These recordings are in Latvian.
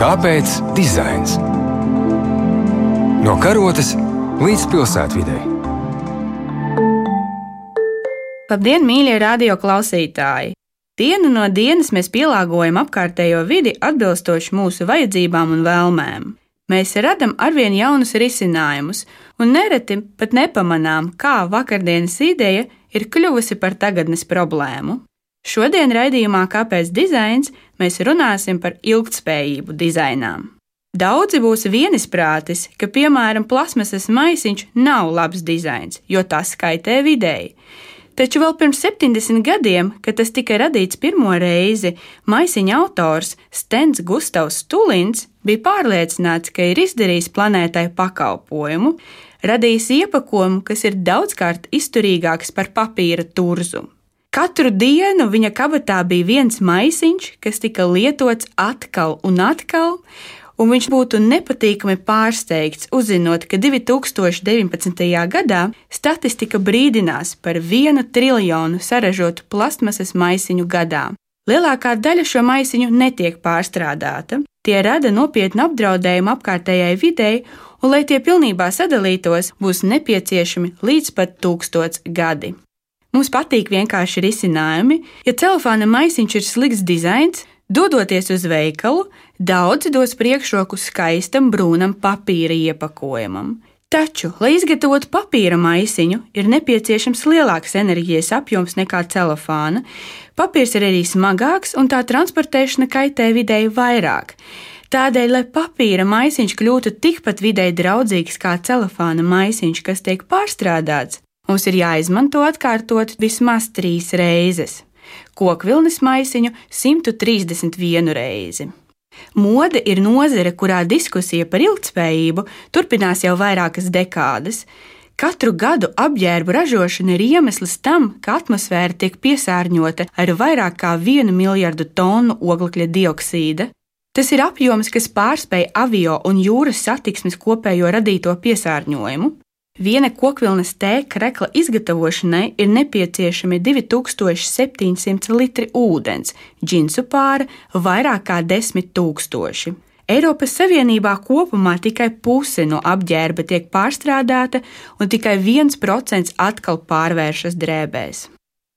Kāpēc dizains? No karotes līdz pilsētvidai. Labdien, mīļie radio klausītāji! Dienu no dienas mēs pielāgojam apkārtējo vidi atbilstoši mūsu vajadzībām un vēlmēm. Mēs radām arvien jaunus risinājumus, un nereti pat nepamanām, kā vakardienas ideja ir kļuvusi par tagadnes problēmu. Šodien raidījumā Kāpēc dizains mēs runāsim par ilgtspējību dizainām. Daudzi būs vienisprātis, ka, piemēram, plasmasas maisiņš nav labs dizains, jo tas kaitē videi. Taču vēl pirms 70 gadiem, kad tas tika radīts pirmo reizi, maisiņa autors Stens Gustavs Stulins bija pārliecināts, ka ir izdarījis planētai pakalpojumu, radījis iepakojumu, kas ir daudzkārt izturīgāks par papīra turzu. Katru dienu viņa kabatā bija viens maisiņš, kas tika lietots atkal un atkal, un viņš būtu nepatīkami pārsteigts, uzzinot, ka 2019. gadā statistika brīdinās par vienu triljonu saražotu plastmasas maisiņu gadā. Lielākā daļa šo maisiņu netiek pārstrādāta, tie rada nopietnu apdraudējumu apkārtējai videi, un, lai tie pilnībā sadalītos, būs nepieciešami līdz pat tūkstots gadi. Mums patīk vienkārši risinājumi. Ja celofāna maisiņš ir slikts dizains, dodoties uz veikalu, daudzi dos priekšroku skaistam brūnam papīra iepakojumam. Taču, lai izgatavotu papīra maisiņu, ir nepieciešams lielāks enerģijas apjoms nekā celofāna. Papīrs ir arī smagāks, un tā transportēšana kaitē videi vairāk. Tādēļ, lai papīra maisiņš kļūtu tikpat videi draudzīgs kā celofāna maisiņš, kas tiek pārstrādāts, Mums ir jāizmanto atkārtot vismaz trīs reizes, kokvilnas maisiņu 131 reizi. Mode ir nozare, kurā diskusija par ilgspējību turpinās jau vairākas dekādes. Katru gadu apģērbu ražošana ir iemesls tam, ka atmosfēra tiek piesārņota ar vairāk kā vienu miljardu tonu oglekļa dioksīda. Tas ir apjoms, kas pārspēj avio un jūras satiksmes kopējo radīto piesārņojumu. Viena kokvilnas tēja krekla izgatavošanai ir nepieciešami 2700 litri ūdens, džinsu pāra vairāk kā 10 000. Eiropas Savienībā kopumā tikai puse no apģērba tiek pārstrādāta, un tikai 1% atkal pārvēršas drēbēs.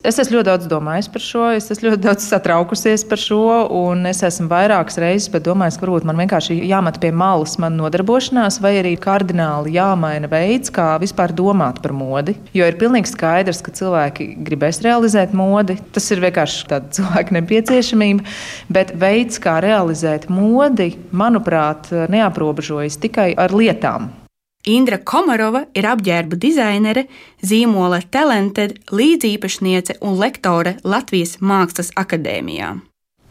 Es esmu ļoti daudz domājis par šo, es esmu ļoti daudz satraukusies par šo, un es esmu vairākas reizes domājis, ka varbūt man vienkārši jāmet pie malas mana nodarbošanās, vai arī kardināli jāmaina veids, kā vispār domāt par modi. Jo ir pilnīgi skaidrs, ka cilvēki gribēs realizēt modi. Tas ir vienkārši tāda cilvēka nepieciešamība, bet veids, kā realizēt modi, manuprāt, neaprobežojas tikai ar lietām. Indra Komarova ir apģērbu dizainere, zīmola Talented līdziepašniece un lektore Latvijas Mākslas akadēmijā.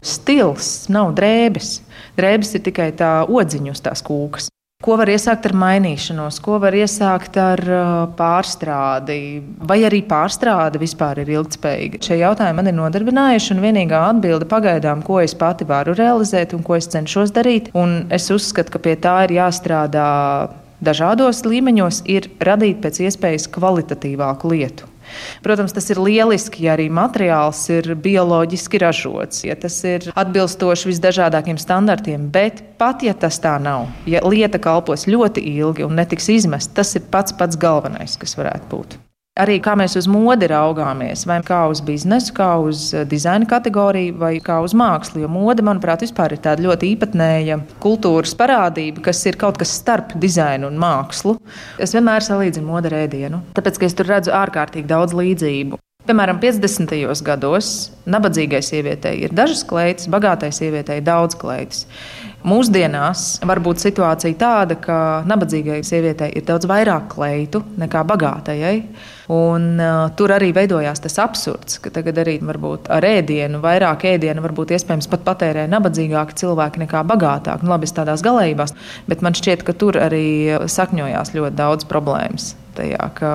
Stils nav drēbes. Drēbes ir tikai tā odziņa uz tās kūkas. Ko var iesākt ar mainīšanos, ko var iesākt ar uh, pārstrādi, vai arī pārstrāde vispār ir ilgspējīga. Šie jautājumi man ir nodarbinājuši, un vienīgā atbilde pagaidām, ko es pati varu realizēt un ko es cenšos darīt, un es uzskatu, ka pie tā ir jāstrādā dažādos līmeņos ir radīt pēc iespējas kvalitatīvāku lietu. Protams, tas ir lieliski, ja arī materiāls ir bioloģiski ražots, ja tas ir atbilstoši visdažādākiem standartiem, bet pat ja tas tā nav, ja lieta kalpos ļoti ilgi un netiks izmest, tas ir pats pats galvenais, kas varētu būt. Arī kā mēs uz modi raugāmies, vai kā uz biznesu, kā uz eh, dizaina kategoriju, vai kā uz mākslu. Jo mode, manuprāt, ir tāda ļoti īpatnēja kultūras parādība, kas ir kaut kas starp dizainu un mākslu. Es vienmēr salīdzinu modi ar ēdienu, tāpēc, ka es tur redzu ārkārtīgi daudz līdzību. Piemēram, 50. gados nabadzīgai sievietei ir dažas kleitas, bagātai sievietei daudz kleitas. Mūsdienās var būt situācija tāda, ka nabadzīgai sievietei ir daudz vairāk kleitu nekā bagātajai. Un, uh, tur arī veidojās tas absurds, ka tagad arī varbūt ar ēdienu, vairāk ēdienu, varbūt iespējams pat patērē nabadzīgāki cilvēki nekā bagātāki. Nu, labi, es tādās galējībās, bet man šķiet, ka tur arī sakņojās ļoti daudz problēmas. Tajā, ka,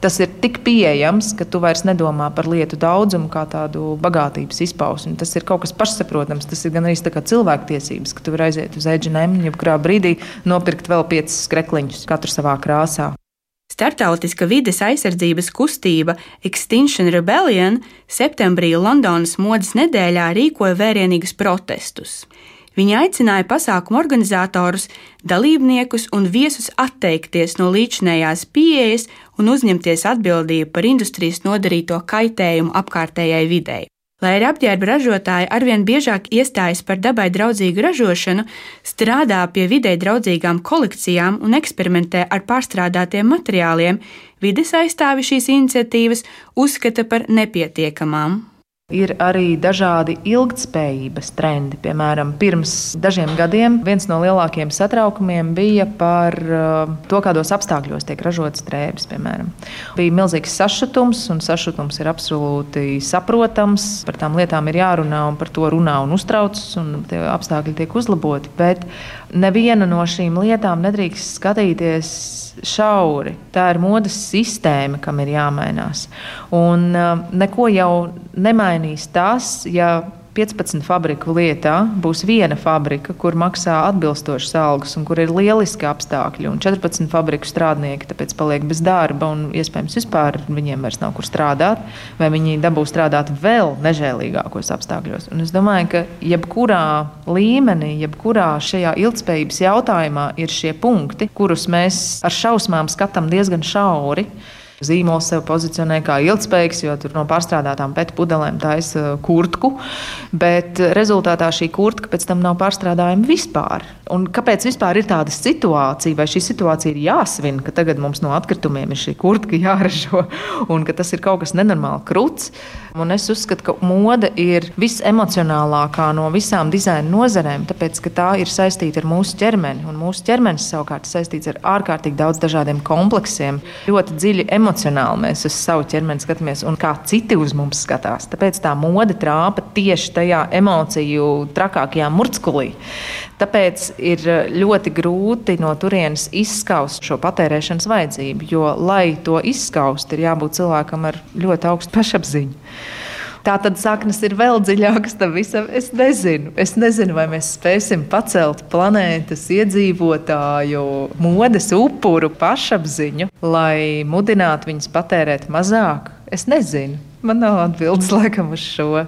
tas ir tik pieejams, ka tu vairs nedomā par lietu daudzumu kā tādu bagātības izpausmi. Tas ir kaut kas pašsaprotams. Tas ir gan arī cilvēktiesības, ka tu vari aiziet uz Edžinem, jebkurā brīdī nopirkt vēl piecas skrekliņus, katru savā krāsā. Startautiska vides aizsardzības kustība Extinction Rebellion septembrī Londonas modes nedēļā rīkoja vērienīgus protestus. Viņi aicināja pasākumu organizatorus, dalībniekus un viesus atteikties no līdzinējās pieejas un uzņemties atbildību par industrijas nodarīto kaitējumu apkārtējai videi. Lai arī apģērba ražotāji arvien biežāk iestājas par dabai draudzīgu ražošanu, strādā pie videi draudzīgām kolekcijām un eksperimentē ar pārstrādātiem materiāliem, vides aizstāvi šīs iniciatīvas uzskata par nepietiekamām. Ir arī dažādi ilgspējības trendi. Piemēram, pirms dažiem gadiem viens no lielākajiem satraukumiem bija par uh, to, kādos apstākļos tiek ražotas drēbes. Piemēram. Bija milzīgs sašutums, un sašutums ir absolūti saprotams. Par tām lietām ir jārunā, un par to runā un uztraucas, un tie apstākļi tiek uzlaboti. Bet neviena no šīm lietām nedrīkst skatīties šauri. Tā ir modes sistēma, kam ir jāmainās. Un uh, neko jau nemainīs tas, ja 15 fabriku lietā būs viena fabrika, kur maksā atbilstošas algas un kur ir lieliski apstākļi, un 14 fabriku strādnieki tāpēc paliek bez darba un iespējams vispār viņiem vairs nav kur strādāt, vai viņi dabūs strādāt vēl nežēlīgākos apstākļos. Un es domāju, ka jebkurā līmenī, jebkurā šajā ilgspējības jautājumā ir šie punkti, kurus mēs ar šausmām skatām diezgan šauri. Zīmols sev pozicionē kā ilgspējīgs, jo tur no pārstrādātām pēdas pudelēm taisa kurtku, bet rezultātā šī kurtka pēc tam nav pārstrādājama vispār. Un kāpēc vispār ir tāda situācija, vai šī situācija ir jāsvin, ka tagad mums no atkritumiem ir šī kurtka jāražo un ka tas ir kaut kas nenormāli krūts? Un es uzskatu, ka mode ir visemocionālākā no visām dizaina nozarēm, tāpēc ka tā ir saistīta ar mūsu ķermeni. Un mūsu ķermenis savukārt saistīts ar ārkārtīgi daudz dažādiem kompleksiem. Ļoti dziļi emocionāli mēs uz savu ķermeni skatāmies un kā citi uz mums skatās. Tāpēc tā mode trāpa tieši tajā emociju trakākajā murtskulī. Tāpēc ir ļoti grūti no turienes izskaust šo patērēšanas vajadzību, jo, lai to izskaust, ir jābūt cilvēkam ar ļoti augstu pašapziņu. Tā tad saknes ir vēl dziļākas tam visam. Es nezinu, es nezinu, vai mēs spēsim pacelt planētas iedzīvotāju modes upuru pašapziņu, lai mudinātu viņus patērēt mazāk. Es nezinu, man nav atbildes laikam uz šo.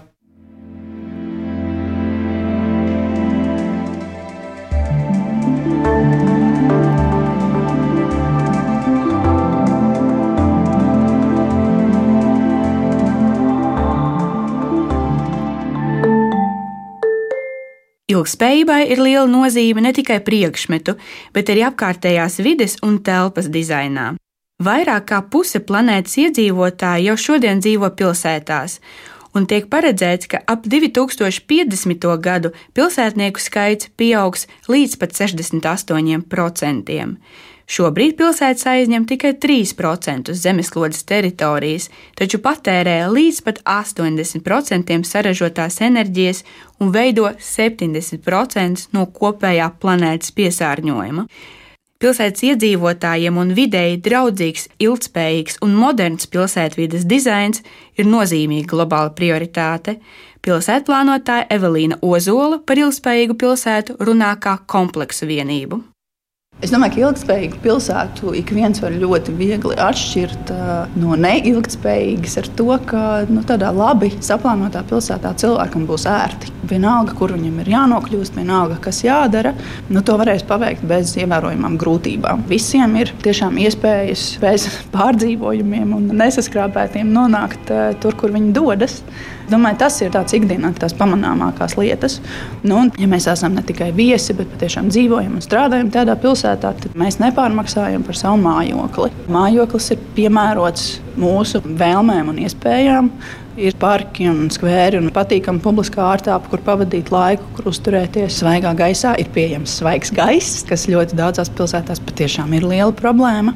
Ilgspējībai ir liela nozīme ne tikai priekšmetu, bet arī apkārtējās vides un telpas dizainā. Vairāk kā puse planētas iedzīvotāji jau šodien dzīvo pilsētās, un tiek paredzēts, ka ap 2050. gadu pilsētnieku skaits pieaugs līdz pat 68%. Šobrīd pilsētas aizņem tikai 3% zemeslodes teritorijas, taču patērē līdz pat 80% saražotās enerģijas un veido 70% no kopējā planētas piesārņojuma. Pilsētas iedzīvotājiem un vidēji draudzīgs, ilgspējīgs un moderns pilsētvidas dizains ir nozīmīga globāla prioritāte. Pilsētplānotāja Evelīna Ozola par ilgspējīgu pilsētu runā kā kompleksu vienību. Es domāju, ka ilgspējīgu pilsētu ik viens var ļoti viegli atšķirt no neilgspējīgas ar to, ka nu, tādā labi saplānotā pilsētā cilvēkam būs ērti. Vienalga, kur viņam ir jānokļūst, vienalga, kas jādara, nu, to varēs paveikt bez ievērojamām grūtībām. Visiem ir tiešām iespējas bez pārdzīvojumiem un nesaskrāpētiem nonākt tur, kur viņi dodas. Domāju, tas ir tāds ikdienā, tās pamanāmākās lietas. Nu, un, ja mēs esam ne tikai viesi, bet patiešām dzīvojam un strādājam tādā pilsētā, tad mēs nepārmaksājam par savu mājokli. Mājoklis ir piemērots mūsu vēlmēm un iespējām. Ir parki un skvēri un patīkama publiskā ārtelpa, kur pavadīt laiku, kur uzturēties svaigā gaisā. Ir pieejams svaigs gaiss, kas ļoti daudzās pilsētās patiešām ir liela problēma.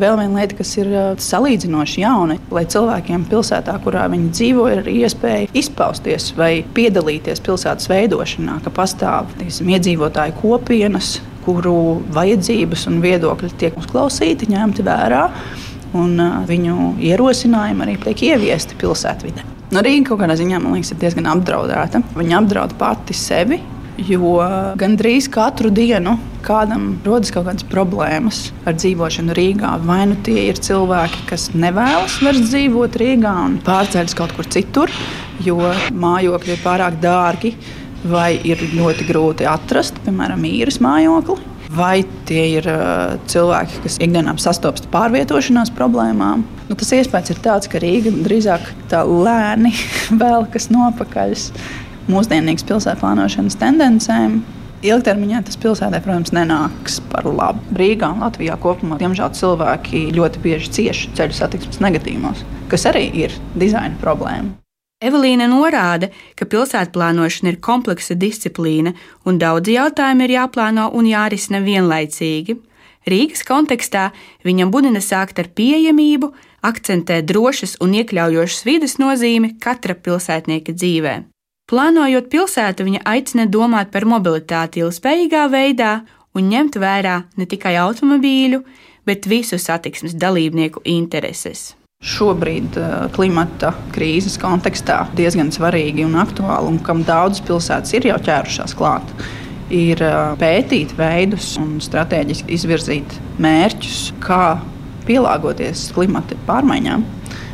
Vēl viena lieta, kas ir salīdzinoši jauna, lai cilvēkiem pilsētā, kurā viņi dzīvo, ir iespēja izpausties vai piedalīties pilsētas veidošanā, ka pastāv tiesim, iedzīvotāju kopienas, kuru vajadzības un viedokļi tiek uzklausīti, ņemti vērā, un viņu ierosinājumi arī tiek ieviesti pilsētvidē. Nu, Rīga kaut kādā ziņā liekas, ir diezgan apdraudēta. Viņa apdraud pati sevi, Jo gandrīz katru dienu kādam rodas kaut kādas problēmas ar dzīvošanu Rīgā. Vai nu tie ir cilvēki, kas nevēlas vairs dzīvot Rīgā un pārceļas kaut kur citur, jo mājokļi ir pārāk dārgi, vai ir ļoti grūti atrast, piemēram, īres mājokli. Vai tie ir uh, cilvēki, kas ikdienā sastopas ar pārvietošanās problēmām? Nu, tas iespējas ir tāds, ka Rīga drīzāk tā lēni velkas nopakaļ mūsdienīgas pilsētplānošanas tendencēm. Ilgtermiņā tas pilsētā, protams, nenāks par labu. Rīgā un Latvijā kopumā, diemžēl, cilvēki ļoti bieži cieš ceļu satiksmes negatīvos, kas arī ir dizaina problēma. Evelīna norāda, ka pilsētplānošana ir kompleksa disciplīna, un daudzi jautājumi ir jāplāno un jārisina vienlaicīgi. Rīgas kontekstā viņam budina sākt ar pieejamību, akcentē drošas un iekļaujošas vidas nozīmi katra pilsētnieka dzīvēm. Plānojot pilsētu, viņa aicina domāt par mobilitāti ilgspējīgā veidā un ņemt vērā ne tikai automobīļu, bet visu satiksmes dalībnieku intereses. Šobrīd eh, klimata krīzes kontekstā diezgan svarīgi un aktuāli, un kam daudzas pilsētas ir jau ķērušās klāt, ir eh, pētīt veidus un strateģiski izvirzīt mērķus, kā pielāgoties klimata pārmaiņām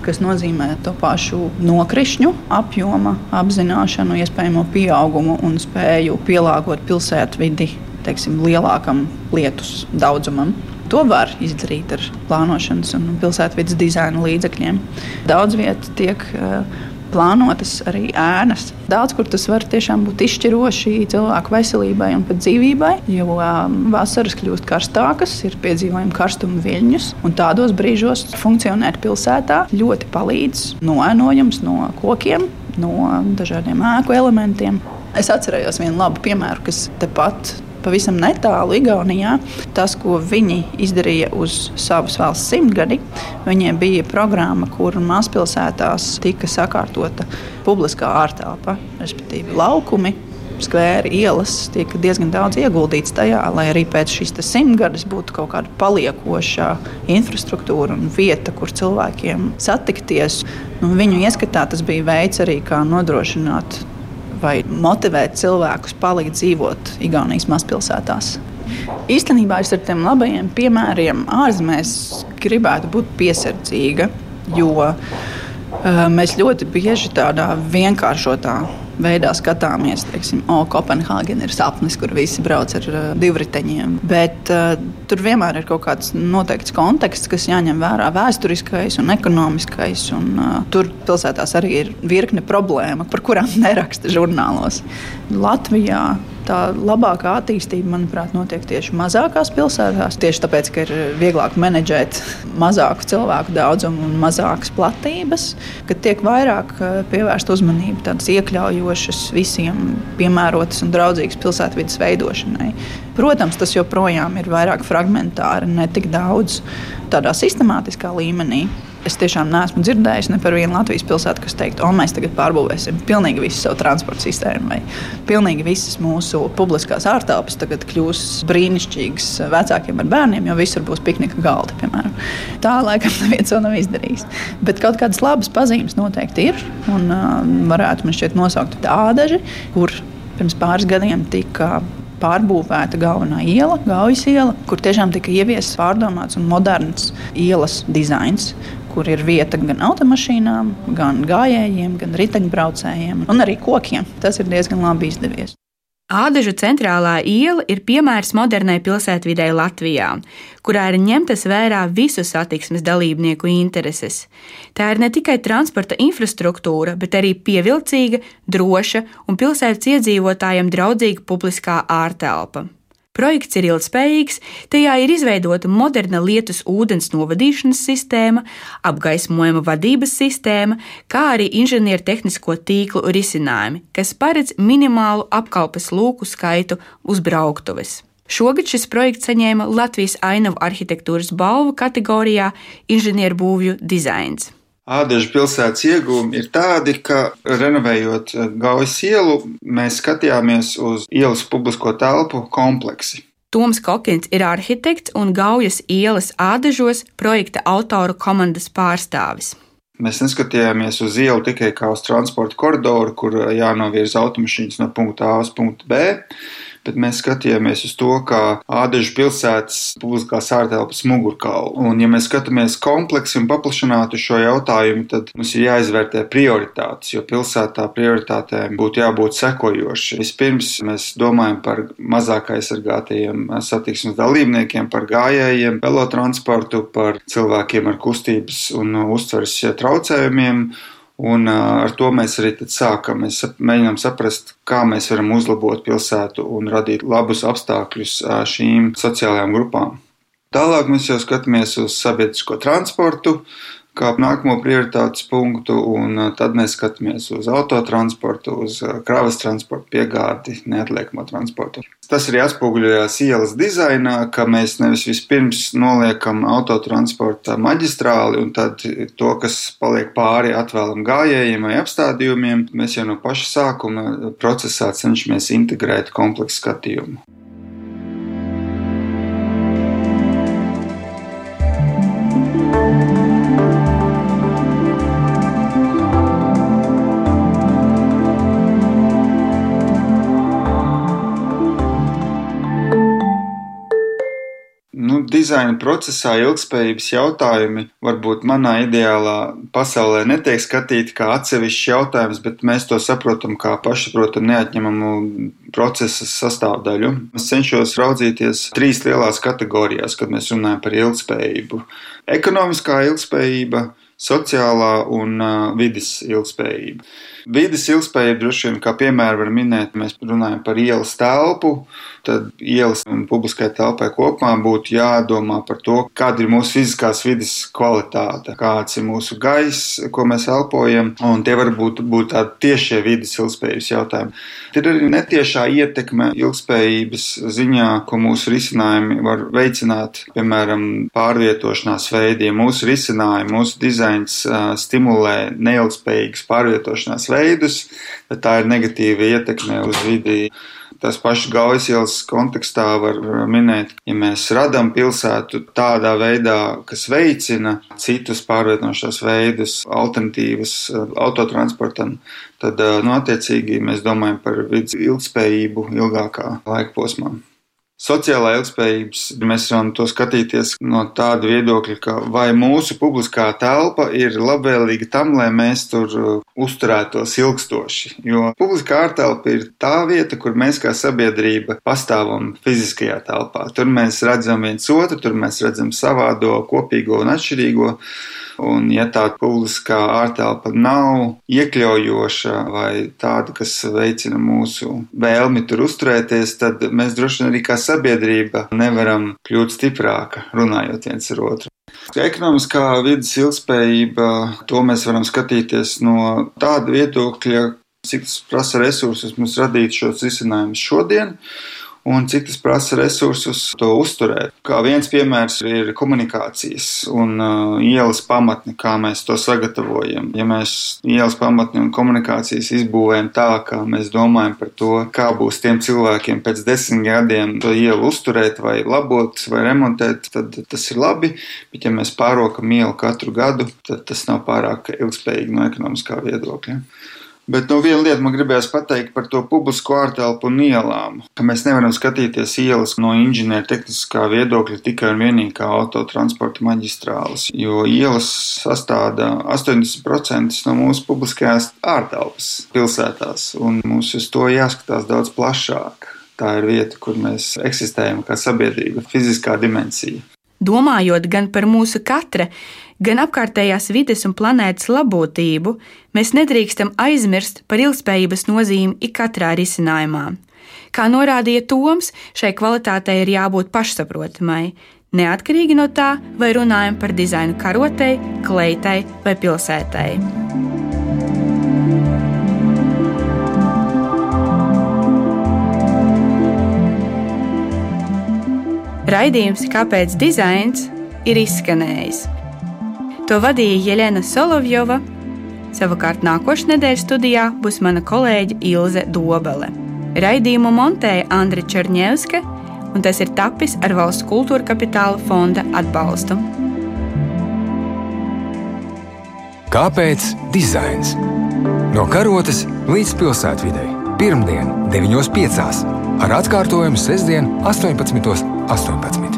kas nozīmē to pašu nokrišņu apjoma apzināšanu, iespējamo pieaugumu un spēju pielāgot pilsētvidi teiksim, lielākam lietus daudzumam. To var izdarīt ar plānošanas un pilsētvidas dizaina līdzekļiem. Daudz vietas tiek uh, plānotas arī ēnas. Daudz kur tas var tiešām būt izšķiroši cilvēku veselībai un pat dzīvībai, jo um, vasaras kļūst karstākas, ir piedzīvojami karstuma viļņus, un tādos brīžos funkcionēt pilsētā ļoti palīdz noēnojums no kokiem, no dažādiem ēku elementiem. Es atcerējos vienu labu piemēru, kas tepat pavisam netālu Igaunijā. Tas, ko viņi izdarīja uz savas valsts simtgadi, viņiem bija programma, kur mazpilsētās tika sakārtota publiskā ārtelpa, respektīvi laukumi. Skvēri, ielas tiek diezgan daudz ieguldīts tajā, lai arī pēc šīs simtgades būtu kaut kāda paliekoša infrastruktūra un vieta, kur cilvēkiem satikties. Nu, viņu ieskatā tas bija veids arī, kā nodrošināt vai motivēt cilvēkus palikt dzīvot Igaunijas mazpilsētās. Īstenībā es ar tiem labajiem piemēriem ārzemēs gribētu būt piesardzīga, jo uh, mēs ļoti bieži tādā vienkāršotā veidā skatāmies, teiksim, o, Kopenhāgena ir sapnis, kur visi brauc ar uh, divriteņiem. Bet uh, tur vienmēr ir kaut kāds noteikts konteksts, kas jāņem vērā vēsturiskais un ekonomiskais. Un, uh, tur pilsētās arī ir virkne problēma, par kurām neraksta žurnālos. Latvijā tā labākā attīstība, manuprāt, notiek tieši mazākās pilsētās. Tieši tāpēc, ka ir vieglāk menedžēt mazāku cilvēku daudzumu un mazākas platības, ka tiek vairāk eh, pievērsta uzmanība tādas iekļaujošas, visiem piemērotas un draudzīgas pilsētvidas veidošanai. Protams, tas joprojām ir vairāk fragmentāri, ne tik daudz tādā sistemātiskā līmenī. Es tiešām neesmu dzirdējis ne par vienu Latvijas pilsētu, kas teiktu, o, mēs tagad pārbūvēsim pilnīgi visu savu transporta sistēmu, vai pilnīgi visas mūsu publiskās ārtelpas tagad kļūs brīnišķīgas vecākiem ar bērniem, jo visur būs piknika galdi, piemēram. Tā laikam neviens to nav izdarījis. Bet kaut kādas labas pazīmes noteikti ir, un uh, varētu man šķiet nosaukt tādaži, kur pirms pāris gadiem tika pārbūvēta galvenā iela, Gaujas iela, kur tiešām tika ieviests pārdomāts un moderns ielas dizains kur ir vieta gan automašīnām, gan gājējiem, gan riteņbraucējiem un arī kokiem. Tas ir diezgan labi izdevies. Ādažu centrālā iela ir piemērs modernai pilsētvidē Latvijā, kurā ir ņemtas vērā visu satiksmes dalībnieku intereses. Tā ir ne tikai transporta infrastruktūra, bet arī pievilcīga, droša un pilsētas iedzīvotājiem draudzīga publiskā ārtelpa. Projekts ir ilgspējīgs, tajā ir izveidota moderna lietus ūdens novadīšanas sistēma, apgaismojuma vadības sistēma, kā arī inženiertehnisko tīklu risinājumi, kas paredz minimālu apkalpes lūku skaitu uz brauktuves. Šogad šis projekts saņēma Latvijas ainavu arhitektūras balvu kategorijā Inženierbūvju dizains. Ādažu pilsētas iegūmi ir tādi, ka renovējot eh, Gaujas ielu, mēs skatījāmies uz ielas publisko telpu kompleksi. Toms Kokins ir arhitekts un Gaujas ielas ādažos projekta autoru komandas pārstāvis. Mēs neskatījāmies uz ielu tikai kā uz transporta koridoru, kur jānovirza automašīnas no punkta A uz punktu B bet mēs skatījāmies uz to, kā Ādažu pilsētas publiskās ārtelpas mugurkaulu. Un, ja mēs skatāmies kompleksi un paplašinātu šo jautājumu, tad mums ir jāizvērtē prioritātes, jo pilsētā prioritātēm būtu jābūt sekojoši. Vispirms mēs domājam par mazāk aizsargātajiem satiksmes dalībniekiem, par gājējiem, velotransportu, par cilvēkiem ar kustības un uztveres traucējumiem Un ar to mēs arī sākam. Mēs mēģinām saprast, kā mēs varam uzlabot pilsētu un radīt labus apstākļus šīm sociālajām grupām. Tālāk mēs jau skatāmies uz sabiedrisko transportu, kā nākamo prioritātes punktu, un tad mēs skatāmies uz autotransportu, uz kravas transportu, piegādi, neatliekamo transportu. Tas arī atspoguļojās ielas dizainā, ka mēs nevis vispirms noliekam autotransporta maģistrāli un tad to, kas paliek pāri, atvēlam gājējiem vai apstādījumiem. Mēs jau no paša sākuma procesā cenšamies integrēt kompleksu skatījumu. Dizaina procesā ilgspējības jautājumi varbūt manā ideālā pasaulē netiek skatīti kā atsevišķs jautājums, bet mēs to saprotam kā pašsaprotamu neatņemamu procesa sastāvdaļu. Es cenšos raudzīties trīs lielās kategorijās, kad mēs runājam par ilgspējību. Ekonomiskā ilgspējība, sociālā un uh, vidas ilgspējība. Vides ilgspējība droši vien, kā piemēru var minēt, mēs runājam par ielas telpu, tad ielas un publiskai telpai kopumā būtu jādomā par to, kāda ir mūsu fiziskās vidas kvalitāte, kāds ir mūsu gaiss, ko mēs elpojam, un tie var būt, būt tādi tiešie vidas ilgspējības jautājumi. Ir arī netiešā ietekme ilgspējības ziņā, ko mūsu risinājumi var veicināt, piemēram, pārvietošanās veidiem. Mūsu risinājumi, mūsu dizains stimulē neilgspējīgas pārvietošanās veidus, bet tā ir negatīva ietekme uz vidi tās pašas gaujas ielas kontekstā var minēt, ja mēs radām pilsētu tādā veidā, kas veicina citus pārvietošanās veidus, alternatīvas eh, autotransportam, tad, eh, nu, attiecīgi, mēs domājam par vidas ilgspējību ilgākā laika posmā. Sociālā ilgspējības mēs varam to skatīties no tāda viedokļa, ka vai mūsu publiskā telpa ir labvēlīga tam, lai mēs tur uh, uzturētos ilgstoši. Jo publiskā ārtelpa ir tā vieta, kur mēs kā sabiedrība pastāvam fiziskajā telpā. Tur mēs redzam viens otru, tur mēs redzam savādo, kopīgo un atšķirīgo. Un, ja tā publiskā ārtelpa nav iekļaujoša vai tāda, kas veicina mūsu vēlmi tur uzturēties, tad mēs droši vien arī kā sabiedrība nevaram kļūt stiprāka runājot viens ar otru. Ekonomiskā vidas ilgspējība, to mēs varam skatīties no tāda viedokļa, cik tas prasa resursus mums radīt šos risinājumus šodien un cik tas prasa resursus to uzturēt. Kā viens piemērs ir komunikācijas un uh, ielas pamatni, kā mēs to sagatavojam. Ja mēs ielas pamatni un komunikācijas izbūvējam tā, kā mēs domājam par to, kā būs tiem cilvēkiem pēc desmit gadiem to ielu uzturēt vai labot vai remontēt, tad tas ir labi, bet ja mēs pārokam ielu katru gadu, tad tas nav pārāk ilgspējīgi no ekonomiskā viedokļa. Bet no viena lieta man gribējās pateikt par to publisko ārtelpu un ielām, ka mēs nevaram skatīties ielas no inženiertehniskā viedokļa tikai un vienīgi kā autotransporta maģistrāles, jo ielas sastāda 80% no mūsu publiskajās ārtelpas pilsētās, un mums uz to jāskatās daudz plašāk. Tā ir vieta, kur mēs eksistējam kā sabiedrība, fiziskā dimensija. Domājot gan par mūsu katra, gan apkārtējās vides un planētas labotību, mēs nedrīkstam aizmirst par ilgspējības nozīmi ikatrā risinājumā. Kā norādīja Toms, šai kvalitātei ir jābūt pašsaprotamai, neatkarīgi no tā, vai runājam par dizainu karotei, kleitai vai pilsētai. Raidījums Kāpēc dizains ir izskanējis. To vadīja Jelena Solovjova. Savukārt nākošais nedēļas studijā būs mana kolēģe Ilze Dobele. Raidījumu montēja Andra Černievska, un tas ir tapis ar Valsts kultūra kapitāla fonda atbalstu. Kāpēc dizains? No karotes līdz pilsētvidai. Pirmdien, 9.5. ar atkārtojumu sestdien, 18.18. 18.